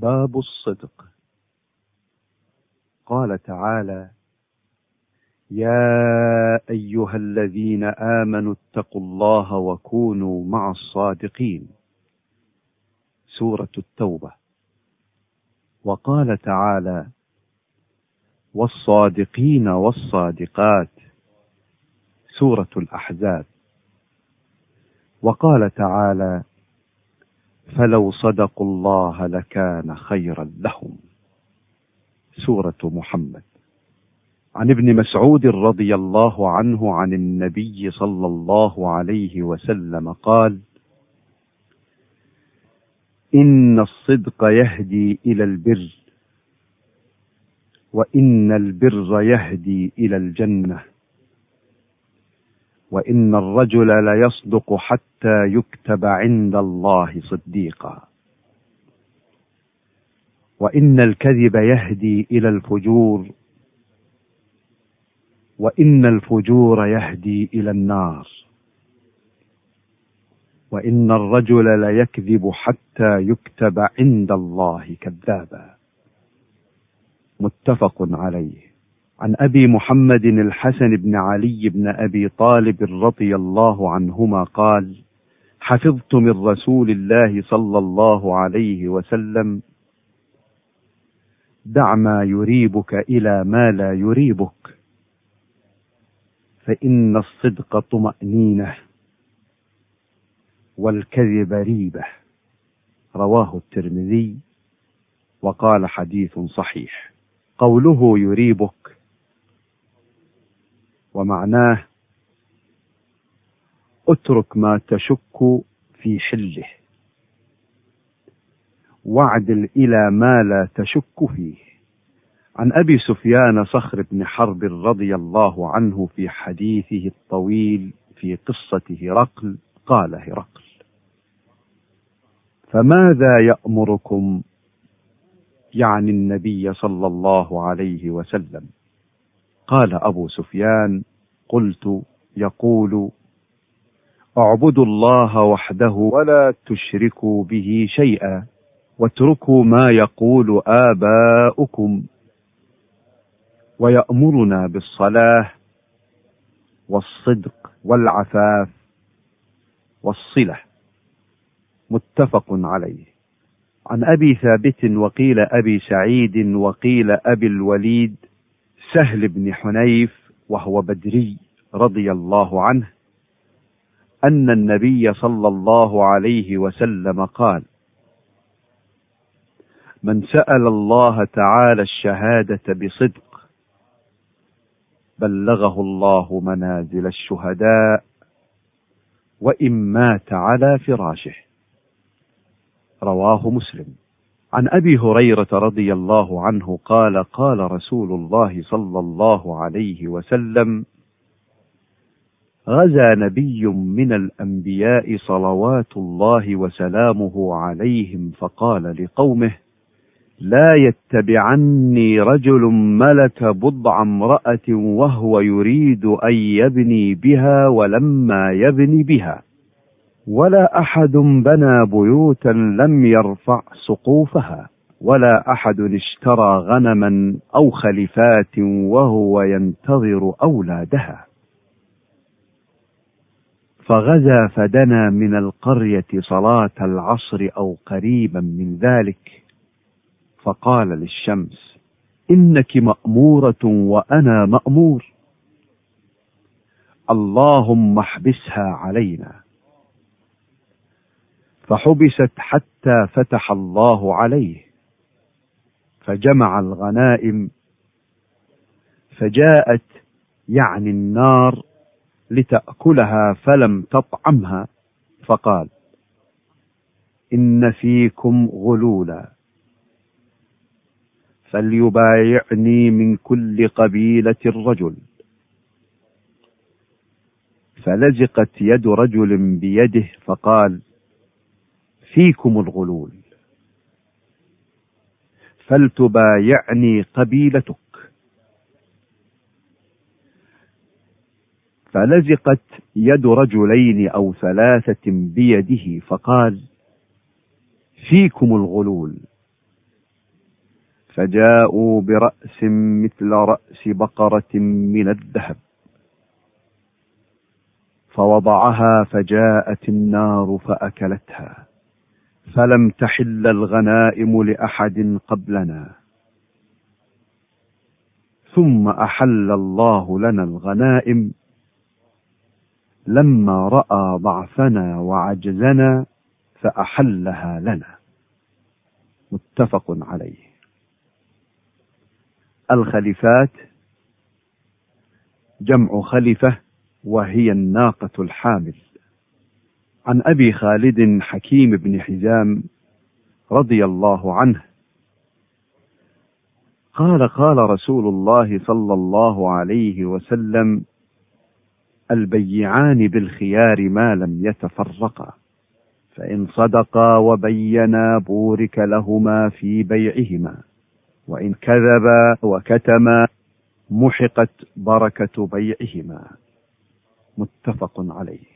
باب الصدق. قال تعالى يا أيها الذين آمنوا اتقوا الله وكونوا مع الصادقين. سورة التوبة. وقال تعالى والصادقين والصادقات. سورة الأحزاب. وقال تعالى فلو صدقوا الله لكان خيرا لهم. سورة محمد. عن ابن مسعود رضي الله عنه عن النبي صلى الله عليه وسلم قال إن الصدق يهدي إلى البر وإن البر يهدي إلى الجنة. وإن الرجل ليصدق حتى يكتب عند الله صديقا. وإن الكذب يهدي إلى الفجور. وإن الفجور يهدي إلى النار. وإن الرجل ليكذب حتى يكتب عند الله كذابا. متفق عليه. عن أبي محمد الحسن بن علي بن أبي طالب رضي الله عنهما قال حفظت من رسول الله صلى الله عليه وسلم دع ما يريبك إلى ما لا يريبك فإن الصدق طمأنينة والكذب ريبة. رواه الترمذي وقال حديث صحيح. قوله يريبك ومعناه اترك ما تشك في حله. واعدل إلى ما لا تشك فيه. عن أبي سفيان صخر بن حرب رضي الله عنه في حديثه الطويل في قصة هرقل قال هرقل فماذا يأمركم؟ يعني النبي صلى الله عليه وسلم قال أبو سفيان قلت يقول اعبدوا الله وحده ولا تشركوا به شيئا واتركوا ما يقول آباؤكم ويأمرنا بالصلاة والصدق والعفاف والصلة. متفق عليه. عن أبي ثابت وقيل أبي سعيد وقيل أبي الوليد سهل بن حنيف وهو بدري رضي الله عنه أن النبي صلى الله عليه وسلم قال من سأل الله تعالى الشهادة بصدق بلغه الله منازل الشهداء وإن مات على فراشه. رواه مسلم. عن أبي هريرة رضي الله عنه قال قال رسول الله صلى الله عليه وسلم غزا نبي من الأنبياء صلوات الله وسلامه عليهم فقال لقومه لا يتبعني رجل ملك بضع امرأة وهو يريد أن يبني بها ولما يبني بها. ولا أحد بنى بيوتا لم يرفع سقوفها ولا أحد اشترى غنما أو خلفات وهو ينتظر أولادها. فغزا فدنا من القرية صلاة العصر أو قريبا من ذلك. فقال للشمس إنك مأمورة وأنا مأمور. اللهم احبسها علينا. فحبست حتى فتح الله عليه فجمع الغنائم فجاءت يعني النار لتأكلها فلم تطعمها فقال إن فيكم غلولا فليبايعني من كل قبيلة رجل فلزقت يد رجل بيده فقال فيكم الغلول. فلتبايعني قبيلتك. فلزقت يد رجلين أو ثلاثة بيده فقال فيكم الغلول. فجاءوا برأس مثل رأس بقرة من الذهب. فوضعها فجاءت النار فأكلتها. فلم تحل الغنائم لأحد قبلنا. ثم أحل الله لنا الغنائم لما رأى ضعفنا وعجزنا فأحلها لنا. متفق عليه. الخليفات جمع خلفة وهي الناقة الحامل. عن أبي خالد حكيم بن حزام رضي الله عنه. قال قال رسول الله صلى الله عليه وسلم البيعان بالخيار ما لم يتفرقا فإن صدقا وبينا بورك لهما في بيعهما وإن كذبا وكتما محقت بركة بيعهما. متفق عليه.